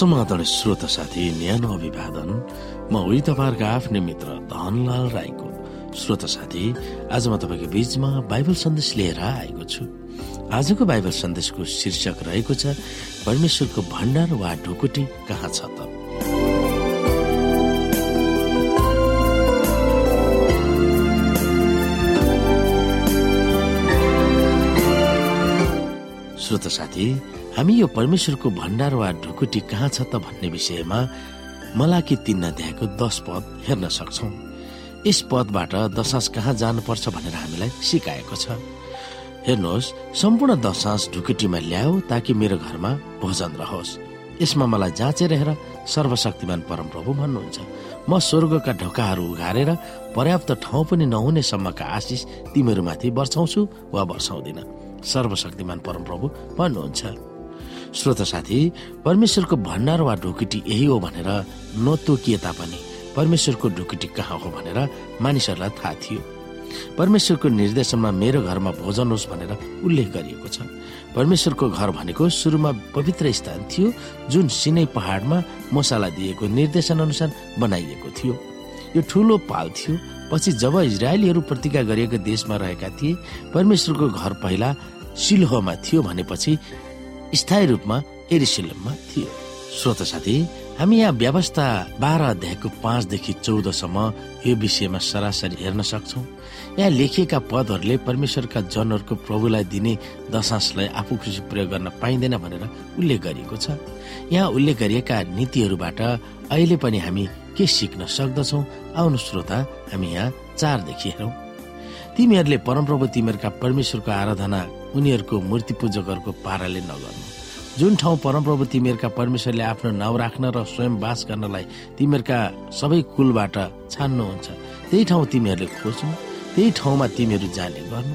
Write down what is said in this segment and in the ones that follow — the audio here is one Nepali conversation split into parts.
समाधान श्रोत साथी न्यानो अभिवादन। म उही तपाईँहरूको आफ्नै मित्र धनलाल राईको। श्रोत साथी आज म तपाईँको बीचमा बाइबल सन्देश लिएर आएको छु। आजको बाइबल सन्देशको शीर्षक रहेको छ परमेश्वरको भण्डार वा ढुकुटी कहाँ छ त? श्रोत साथी हामी यो परमेश्वरको भण्डार वा ढुकुटी कहाँ छ त भन्ने विषयमा मलाकी तीन अध्यायको दश पद हेर्न सक्छौ। यस पदबाट दशास कहाँ जानुपर्छ भनेर हामीलाई सिकाएको छ। हेर्नुहोस् सम्पूर्ण दशास ढुकुटीमा ल्याऊ ताकि मेरो घरमा भोजन रहोस्। यसमा मलाई जाँचेर हेर सर्वशक्तिमान परमप्रभु भन्नुहुन्छ। म स्वर्गका ढोकाहरू उघारेर पर्याप्त ठाउँ पनि नहुने सम्मका आशिष तिमीहरूमाथि वर्षाउँछु वा वर्षाउँदिन। सर्वशक्तिमान परमप्रभु भन्नुहुन्छ। श्रोत साथी परमेश्वरको भण्डार वा ढुकुटी यही हो भनेर नतोकिए तापनि परमेश्वरको ढुकुटी कहाँ हो भनेर मानिसहरूलाई थाहा थियो। परमेश्वरको निर्देशनमा मेरो घरमा भोजन होस् भनेर उल्लेख गरिएको छ। परमेश्वरको घर भनेको सुरुमा पवित्र स्थान थियो जुन सिनै पहाडमा मसाला दिएको निर्देशन अनुसार बनाइएको थियो। यो ठुलो पाल थियो। पछि जब इजरायलीहरू प्रतिज्ञा गरिएको देशमा रहेका थिए परमेश्वरको घर पहिला सिल्होमा थियो भनेपछि स्थायी रूपमा एरिसिलममा थियो। श्रोत साथी हामी यहाँ व्यवस्था बाह्र अध्यायको पाँचदेखि चौधसम्म यो विषयमा सरासरी हेर्न सक्छौ। यहाँ लेखिएका पदहरूले परमेश्वरका जनहरूको प्रभुलाई दिने दशांशलाई आफू खुसी प्रयोग गर्न पाइँदैन भनेर उल्लेख गरिएको छ। यहाँ उल्लेख गरिएका नीतिहरूबाट अहिले पनि हामी के सिक्न सक्दछौ आउनु श्रोता हामी यहाँ चारदेखि हेरौँ। तिमीहरूले परमप्रभु तिमीहरूका परमेश्वरको आराधना उनीहरूको मूर्ति पूजकहरूको पाराले नगर्नु। जुन ठाउँ परमप्रभु तिमीहरूका परमेश्वरले आफ्नो नाउँ राख्न र स्वयं बास गर्नलाई तिमीहरूका सबै कुलबाट छान्नुहुन्छ त्यही ठाउँ तिमीहरूले खोज्नु त्यही ठाउँमा तिमीहरू जाने गर्नु।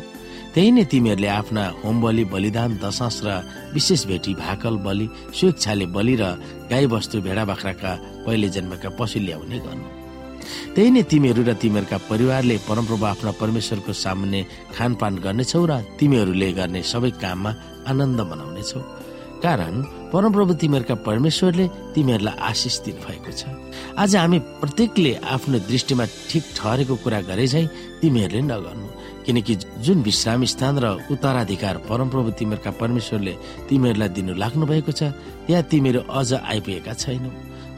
त्यही नै तिमीहरूले आफ्ना होम बलि बलिदान दशांश र विशेष भेटी भाकल बलि स्वेच्छाले बलि र गाई बस्तु भेडा बाख्राका पहिले जन्मका पशु ल्याउने गर्नु। त्यही नै तिमीहरू र तिमीहरूका परिवारले परमप्रभु आफ्ना परमेश्वरको सामुन्ने खानपान गर्नेछौ र तिमीहरूले गर्ने सबै काममा आनन्द मनाउनेछौ। कारण परमप्रभु तिमीहरूका परमेश्वरले तिमीहरूलाई आशिष दिनु भएको छ। आज हामी प्रत्येकले आफ्नो दृष्टिमा ठिक ठहरेको कुरा गरे झै तिमीहरूले नगर्नु। किनकि जुन विश्राम स्थान र उत्तराधिकार परमप्रभु तिमीहरूका परमेश्वरले तिमीहरूलाई दिनु लाग्नु भएको छ त्यहाँ तिमीहरू अझ आइपुगेका छैनौ।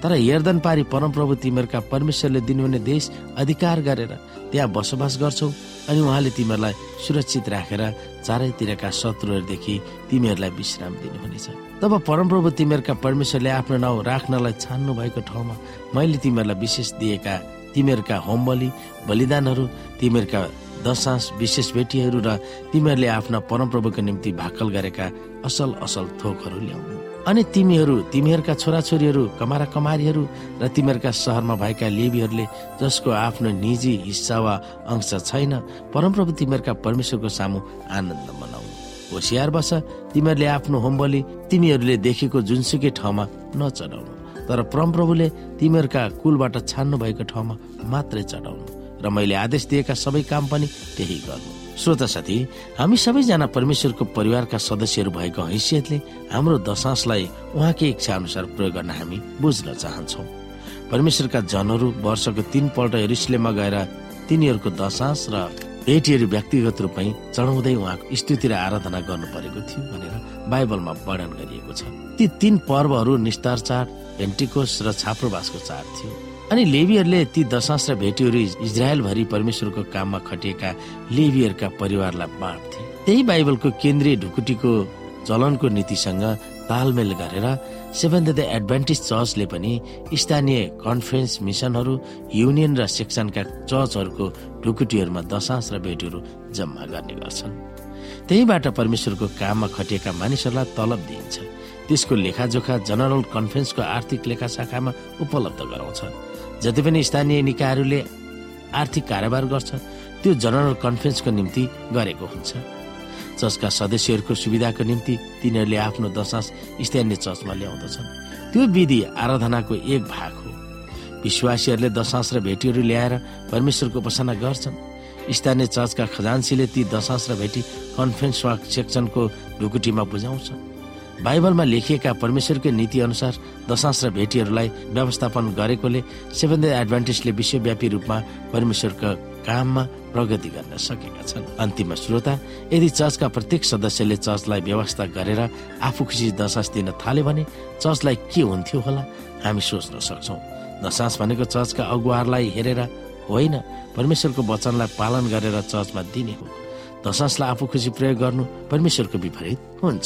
तर हेर्दन पारी परमप्रभु तिमीहरूका परमेश्वरले दिनुहुने देश अधिकार गरेर त्यहाँ बसोबास गर्छौ अनि उहाँले तिमीहरूलाई सुरक्षित राखेर चारैतिरका शत्रुहरूदेखि तिमीहरूलाई विश्राम दिनुहुनेछ। तब परमप्रभु तिमीहरूका परमेश्वरले आफ्नो नाउँ राख्नलाई छान्नु भएको ठाउँमा मैले तिमीहरूलाई विशेष दिएका तिमीहरूका होम बलि बलिदानहरू तिमीहरूका दशांश विशेष भेटीहरू र तिमीहरूले आफ्ना परमप्रभुको निम्ति भाकल गरेका असल असल थोकहरू ल्याउनु। अनि तिमीहरू तिमीहरूका छोराछोरीहरू कमारा कमारीहरू र तिमीहरूका सहरमा भएका लेबीहरूले जसको आफ्नो निजी हिस्सा वा अंश छैन परमप्रभु तिमीहरूका परमेश्वरको सामु आनन्द मनाउनु। होसियार बस तिमीहरूले आफ्नो होमबली तिमीहरूले देखेको जुनसुकै ठाउँमा नचढाउनु तर परमप्रभुले तिमीहरूका कुलबाट छान्नु भएको ठाउँमा मात्रै चढाउनु र मैले आदेश दिएका सबै काम पनि त्यही गर्नु। श्रोता साथी हामी सबैजना परमेश्वरको परिवारका सदस्यहरू भएको हैसियतले हाम्रो दशांशलाई उहाँकै इच्छा अनुसार प्रयोग गर्न हामी बुझ्न चाहन्छौ। परमेश्वरका जनहरू वर्षको तीनपल्ट हेरिसलेमा गएर तिनीहरूको दशांश र भेटीहरू व्यक्तिगत रूपमै चढाउँदै उहाँको स्तुति र आराधना गर्नु परेको थियो भनेर बाइबलमा वर्णन गरिएको छ। ती तीन पर्वहरू निस्तार चाड भेन्टिकोस र छाप्रोबासको चाड थियो। अनि लेबीहरूले ती दशांश र भेटीहरू इजरायलभरि परमेश्वरको काममा खटिएका लेबीहरूका परिवारलाई बाँड्थे। त्यही बाइबलको केन्द्रीय ढुकुटीको चलनको नीतिसँग तालमेल गरेर सेभेन्थ डे एडभान्टेज चर्चले पनि स्थानीय कन्फरेन्स मिसनहरू युनियन र सेक्सनका चर्चहरूको ढुकुटीहरूमा दशांश र भेटहरू जम्मा गर्ने गर्छन्। त्यहीबाट परमेश्वरको काममा खटिएका मानिसहरूलाई तलब दिइन्छ। त्यसको लेखाजोखा जनरल कन्फरेन्सको आर्थिक लेखा शाखामा उपलब्ध गराउँछ जति पनि स्थानीय निकायहरूले आर्थिक कारोबार गर्छ त्यो जनरल कन्फरेन्सको निम्ति गरेको हुन्छ। चर्चका सदस्यहरूको सुविधाको निम्ति तिनीहरूले आफ्नो दशांश स्थानीय चर्चमा ल्याउँदछन्। त्यो विधि आराधनाको एक भाग हो। विश्वासीहरूले दशांश र भेटीहरू ल्याएर परमेश्वरको उपासना गर्छन्। स्थानीय चर्चका खजान्सीले ती दशांश र भेटी कन्फरेन्स वा सेक्सनको ढुकुटीमा बुझाउँछ बाइबलमा लेखिएका परमेश्वरकै नीति अनुसार दशांश र भेटीहरूलाई व्यवस्थापन गरेकोले सेभेन एडभान्टेजले विश्वव्यापी रूपमा परमेश्वरका काममा प्रगति गर्न सकेका छन्। अन्तिम श्रोता यदि चर्चका प्रत्येक सदस्यले चर्चलाई व्यवस्था गरेर आफू खुसी दशास दिन थाल्यो भने चर्चलाई के हुन्थ्यो होला हामी सोच्न सक्छौ। दशास भनेको चर्चका अगुवाहरूलाई हेरेर होइन परमेश्वरको वचनलाई पालन गरेर चर्चमा दिने हो। दशासलाई आफू खुसी प्रयोग गर्नु परमेश्वरको विपरीत हुन्छ।